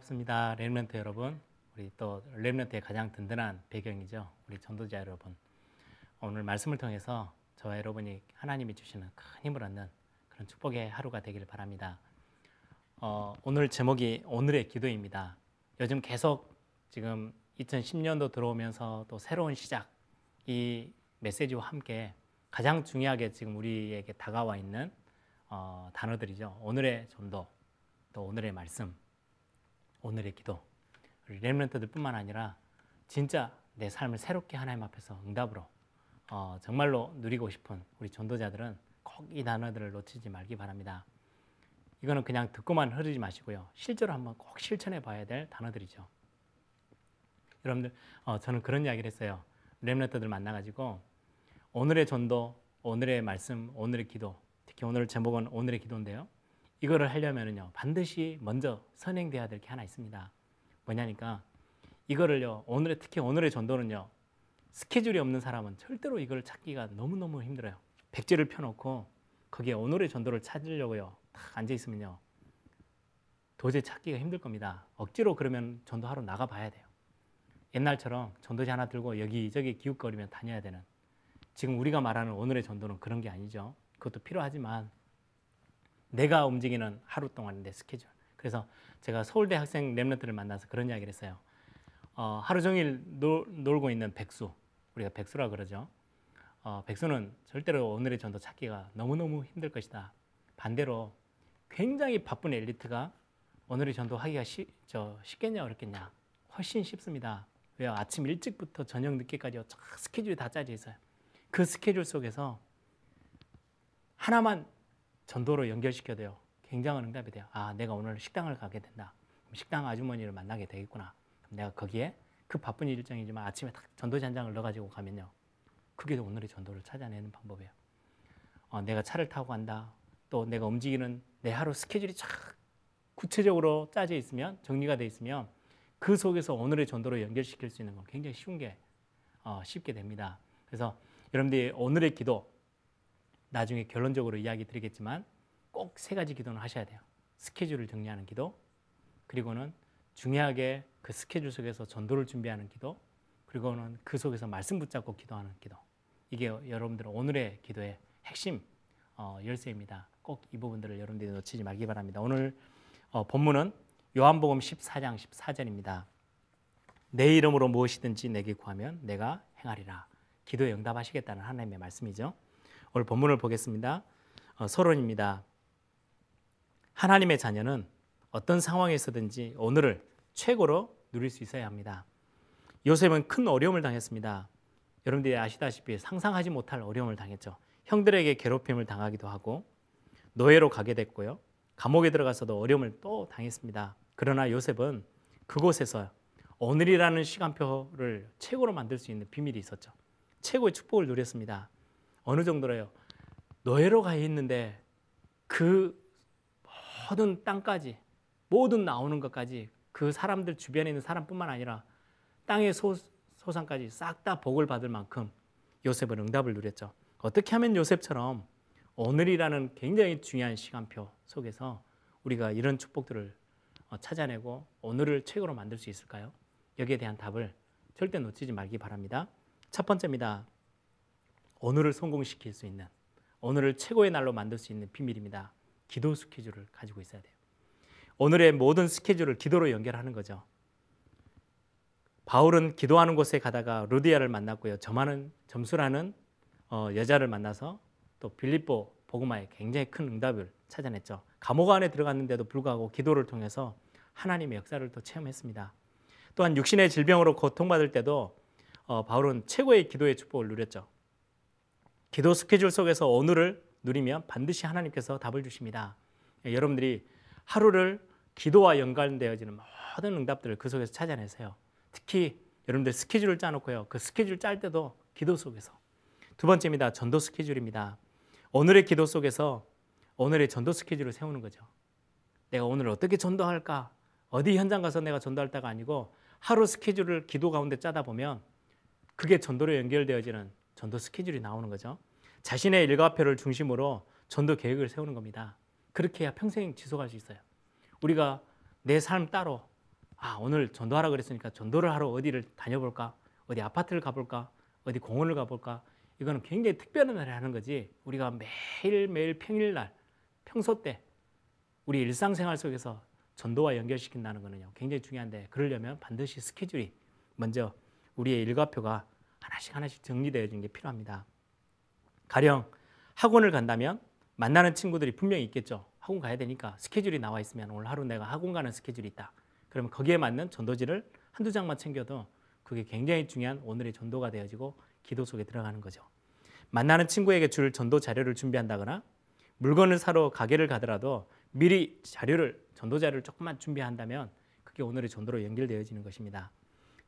반갑습니다. 렘런트 여러분. 우리 또 렘런트의 가장 든든한 배경이죠. 우리 전도자 여러분. 오늘 말씀을 통해서 저와 여러분이 하나님이 주시는 큰 힘을 얻는 그런 축복의 하루가 되기를 바랍니다. 어, 오늘 제목이 오늘의 기도입니다. 요즘 계속 지금 2010년도 들어오면서 또 새로운 시작 이 메시지와 함께 가장 중요하게 지금 우리에게 다가와 있는 어, 단어들이죠. 오늘의 전도, 또 오늘의 말씀, 오늘의 기도. 우리 렘런트들뿐만 아니라 진짜 내 삶을 새롭게 하나님 앞에서 응답으로 어, 정말로 누리고 싶은 우리 전도자들은 꼭 이 단어들을 놓치지 말기 바랍니다. 이거는 그냥 듣고만 흐르지 마시고요. 실제로 한번 꼭 실천해 봐야 될 단어들이죠. 여러분들, 어, 저는 그런 이야기를 했어요. 렘런트들 만나가지고 오늘의 전도, 오늘의 말씀, 오늘의 기도, 특히 오늘 제목은 오늘의 기도인데요. 이거를 하려면은요 반드시 먼저 선행돼야 될 게 하나 있습니다. 뭐냐니까 이거를요 오늘의 특히 오늘의 전도는요 스케줄이 없는 사람은 절대로 이걸 찾기가 너무 너무 힘들어요. 백지를 펴놓고 거기에 오늘의 전도를 찾으려고요 딱 앉아 있으면요 도저히 찾기가 힘들 겁니다. 억지로 그러면 전도하러 나가 봐야 돼요. 옛날처럼 전도지 하나 들고 여기저기 기웃거리며 다녀야 되는 지금 우리가 말하는 오늘의 전도는 그런 게 아니죠. 그것도 필요하지만 내가 움직이는 하루 동안의 스케줄. 그래서 제가 서울대 학생 랩런트를 만나서 그런 이야기를 했어요. 어, 하루 종일 놀, 놀고 있는 백수, 우리가 백수라 그러죠. 어, 백수는 절대로 오늘의 전도 찾기가 너무너무 힘들 것이다. 반대로 굉장히 바쁜 엘리트가 오늘의 전도 하기가 쉬, 저, 쉽겠냐 어렵겠냐? 훨씬 쉽습니다. 왜요? 아침 일찍부터 저녁 늦게까지 스케줄이 다 짜져 있어요. 그 스케줄 속에서 하나만 전도로 연결시켜도요. 굉장한 응답이 돼요. 아, 내가 오늘 식당을 가게 된다. 식당 아주머니를 만나게 되겠구나. 내가 거기에 그 바쁜 일정이지만 아침에 딱 전도지 한 장을 넣어가지고 가면요. 그게 오늘의 전도를 찾아내는 방법이에요. 어, 내가 차를 타고 간다. 또 내가 움직이는 내 하루 스케줄이 쫙 구체적으로 짜져 있으면 정리가 돼 있으면 그 속에서 오늘의 전도로 연결시킬 수 있는 건 굉장히 쉬운 게 어, 쉽게 됩니다. 그래서 여러분들이 오늘의 기도 나중에 결론적으로 이야기 드리겠지만 꼭 세 가지 기도는 하셔야 돼요. 스케줄을 정리하는 기도, 그리고는 중요하게 그 스케줄 속에서 전도를 준비하는 기도, 그리고는 그 속에서 말씀 붙잡고 기도하는 기도. 이게 여러분들 오늘의 기도의 핵심 어, 열쇠입니다. 꼭 이 부분들을 여러분들이 놓치지 말기 바랍니다. 오늘 어, 본문은 요한복음 14장 14절입니다. 내 이름으로 무엇이든지 내게 구하면 내가 행하리라. 기도에 응답하시겠다는 하나님의 말씀이죠. 오늘 본문을 보겠습니다. 어, 서론입니다. 하나님의 자녀는 어떤 상황에서든지 오늘을 최고로 누릴 수 있어야 합니다. 요셉은 큰 어려움을 당했습니다. 여러분들이 아시다시피 상상하지 못할 어려움을 당했죠. 형들에게 괴롭힘을 당하기도 하고 노예로 가게 됐고요. 감옥에 들어가서도 어려움을 또 당했습니다. 그러나 요셉은 그곳에서 오늘이라는 시간표를 최고로 만들 수 있는 비밀이 있었죠. 최고의 축복을 누렸습니다. 어느 정도로요? 노예로 가 있는데 그 모든 땅까지 모든 나오는 것까지 그 사람들 주변에 있는 사람뿐만 아니라 땅의 소, 소상까지 싹 다 복을 받을 만큼 요셉은 응답을 누렸죠. 어떻게 하면 요셉처럼 오늘이라는 굉장히 중요한 시간표 속에서 우리가 이런 축복들을 어, 찾아내고 오늘을 최고로 만들 수 있을까요? 여기에 대한 답을 절대 놓치지 말기 바랍니다. 첫 번째입니다. 오늘을 성공시킬 수 있는 오늘을 최고의 날로 만들 수 있는 비밀입니다. 기도 스케줄을 가지고 있어야 돼요. 오늘의 모든 스케줄을 기도로 연결하는 거죠. 바울은 기도하는 곳에 가다가 루디아를 만났고요. 점하는 점수라는 어, 여자를 만나서 또 빌립보 복음화에 굉장히 큰 응답을 찾아냈죠. 감옥 안에 들어갔는데도 불구하고 기도를 통해서 하나님의 역사를 또 체험했습니다. 또한 육신의 질병으로 고통받을 때도 어, 바울은 최고의 기도의 축복을 누렸죠. 기도 스케줄 속에서 오늘을 누리면 반드시 하나님께서 답을 주십니다. 예, 여러분들이 하루를 기도와 연관되어지는 모든 응답들을 그 속에서 찾아내세요. 특히 여러분들 스케줄을 짜놓고요. 그 스케줄 짤 때도 기도 속에서. 두 번째입니다. 전도 스케줄입니다. 오늘의 기도 속에서 오늘의 전도 스케줄을 세우는 거죠. 내가 오늘 어떻게 전도할까? 어디 현장 가서 내가 전도할 때가 아니고 하루 스케줄을 기도 가운데 짜다 보면 그게 전도로 연결되어지는 전도 스케줄이 나오는 거죠. 자신의 일과표를 중심으로 전도 계획을 세우는 겁니다. 그렇게 해야 평생 지속할 수 있어요. 우리가 내 삶 따로 아 오늘 전도하라 그랬으니까 전도를 하러 어디를 다녀볼까? 어디 아파트를 가볼까? 어디 공원을 가볼까? 이거는 굉장히 특별한 날에 하는 거지. 우리가 매일 매일 평일날 평소 때 우리 일상생활 속에서 전도와 연결시킨다는 거는요 굉장히 중요한데 그러려면 반드시 스케줄이 먼저 우리의 일과표가 하나씩 하나씩 정리되어지는 게 필요합니다. 가령 학원을 간다면 만나는 친구들이 분명히 있겠죠. 학원 가야 되니까 스케줄이 나와 있으면 오늘 하루 내가 학원 가는 스케줄이 있다. 그러면 거기에 맞는 전도지를 한두 장만 챙겨도 그게 굉장히 중요한 오늘의 전도가 되어지고 기도 속에 들어가는 거죠. 만나는 친구에게 줄 전도 자료를 준비한다거나 물건을 사러 가게를 가더라도 미리 자료를 전도 자료를 조금만 준비한다면 그게 오늘의 전도로 연결되어지는 것입니다.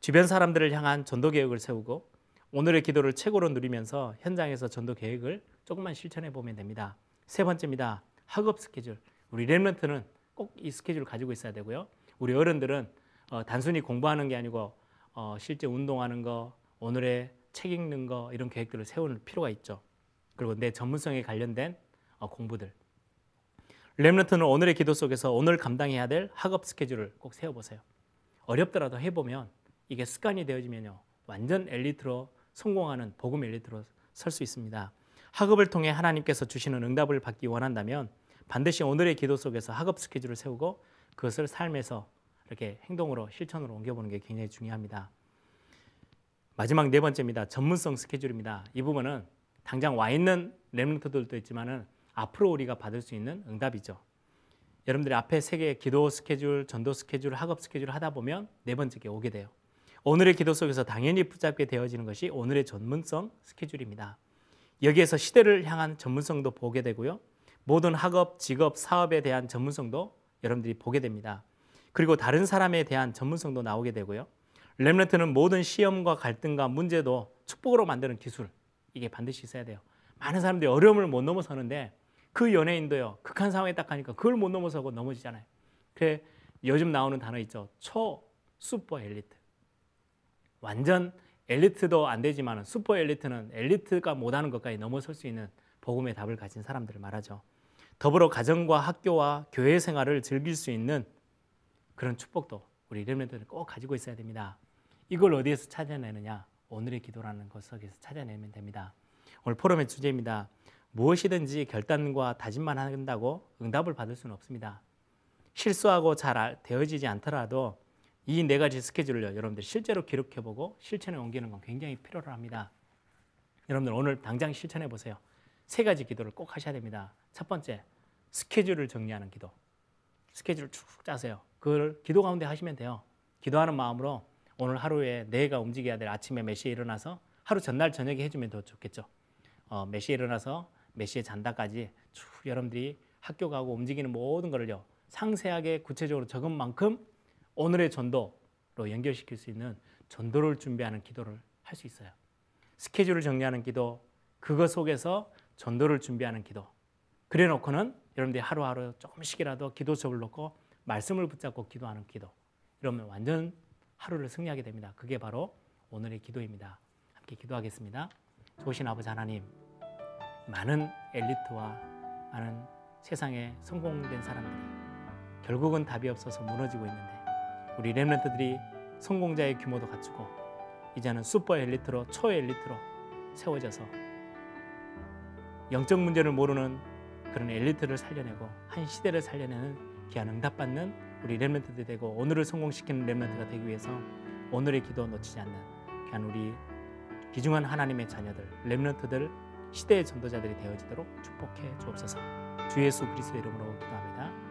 주변 사람들을 향한 전도 계획을 세우고 오늘의 기도를 최고로 누리면서 현장에서 전도 계획을 조금만 실천해 보면 됩니다. 세 번째입니다. 학업 스케줄. 우리 랩런트는 꼭 이 스케줄을 가지고 있어야 되고요. 우리 어른들은 어, 단순히 공부하는 게 아니고 어, 실제 운동하는 거, 오늘의 책 읽는 거 이런 계획들을 세울 필요가 있죠. 그리고 내 전문성에 관련된 어, 공부들. 렘넌트는 오늘의 기도 속에서 오늘 감당해야 될 학업 스케줄을 꼭 세워보세요. 어렵더라도 해보면 이게 습관이 되어지면요. 완전 엘리트로 성공하는 복음 엘리트로 설 수 있습니다. 학업을 통해 하나님께서 주시는 응답을 받기 원한다면 반드시 오늘의 기도 속에서 학업 스케줄을 세우고 그것을 삶에서 이렇게 행동으로 실천으로 옮겨보는 게 굉장히 중요합니다. 마지막 네 번째입니다. 전문성 스케줄입니다. 이 부분은 당장 와 있는 렘런트들도 있지만은 앞으로 우리가 받을 수 있는 응답이죠. 여러분들이 앞에 세 개의 기도 스케줄, 전도 스케줄, 학업 스케줄 하다 보면 네 번째 게 오게 돼요. 오늘의 기도 속에서 당연히 붙잡게 되어지는 것이 오늘의 전문성 스케줄입니다. 여기에서 시대를 향한 전문성도 보게 되고요. 모든 학업, 직업, 사업에 대한 전문성도 여러분들이 보게 됩니다. 그리고 다른 사람에 대한 전문성도 나오게 되고요. remnant는 모든 시험과 갈등과 문제도 축복으로 만드는 기술 이게 반드시 있어야 돼요. 많은 사람들이 어려움을 못 넘어서는데 그 연예인도요 극한 상황에 딱 가니까 그걸 못 넘어서고 넘어지잖아요. 그래 요즘 나오는 단어 있죠 초 슈퍼 엘리트. 완전 엘리트도 안 되지만 슈퍼 엘리트는 엘리트가 못하는 것까지 넘어설 수 있는 복음의 답을 가진 사람들을 말하죠. 더불어 가정과 학교와 교회 생활을 즐길 수 있는 그런 축복도 우리 렘런트는 꼭 가지고 있어야 됩니다. 이걸 어디에서 찾아내느냐? 오늘의 기도라는 것 속에서 찾아내면 됩니다. 오늘 포럼의 주제입니다. 무엇이든지 결단과 다짐만 한다고 응답을 받을 수는 없습니다. 실수하고 잘 되어지지 않더라도 이 네 가지 스케줄을 여러분들 실제로 기록해보고 실천에 옮기는 건 굉장히 필요로 합니다. 여러분들 오늘 당장 실천해 보세요. 세 가지 기도를 꼭 하셔야 됩니다. 첫 번째, 스케줄을 정리하는 기도. 스케줄을 쭉 짜세요. 그걸 기도 가운데 하시면 돼요. 기도하는 마음으로 오늘 하루에 내가 움직여야 될 아침에 몇 시에 일어나서 하루 전날 저녁에 해주면 더 좋겠죠. 어, 몇 시에 일어나서 몇 시에 잔다까지 쭉 여러분들이 학교 가고 움직이는 모든 거를요 상세하게 구체적으로 적은 만큼 오늘의 전도로 연결시킬 수 있는 전도를 준비하는 기도를 할 수 있어요. 스케줄을 정리하는 기도, 그것 속에서 전도를 준비하는 기도. 그래 놓고는 여러분들이 하루하루 조금씩이라도 기도 수업을 놓고 말씀을 붙잡고 기도하는 기도. 이러면 완전 하루를 승리하게 됩니다. 그게 바로 오늘의 기도입니다. 함께 기도하겠습니다. 좋으신 아버지 하나님, 많은 엘리트와 많은 세상에 성공된 사람들이 결국은 답이 없어서 무너지고 있는데 우리 렘런트들이 성공자의 규모도 갖추고 이제는 슈퍼 엘리트로 초 엘리트로 세워져서 영적 문제를 모르는 그런 엘리트를 살려내고 한 시대를 살려내는 귀한 응답받는 우리 렘런트들이 되고 오늘을 성공시키는 렘런트가 되기 위해서 오늘의 기도 놓치지 않는 귀한 우리 귀중한 하나님의 자녀들 렘런트들 시대의 전도자들이 되어지도록 축복해 주옵소서 주 예수 그리스도 이름으로 기도합니다.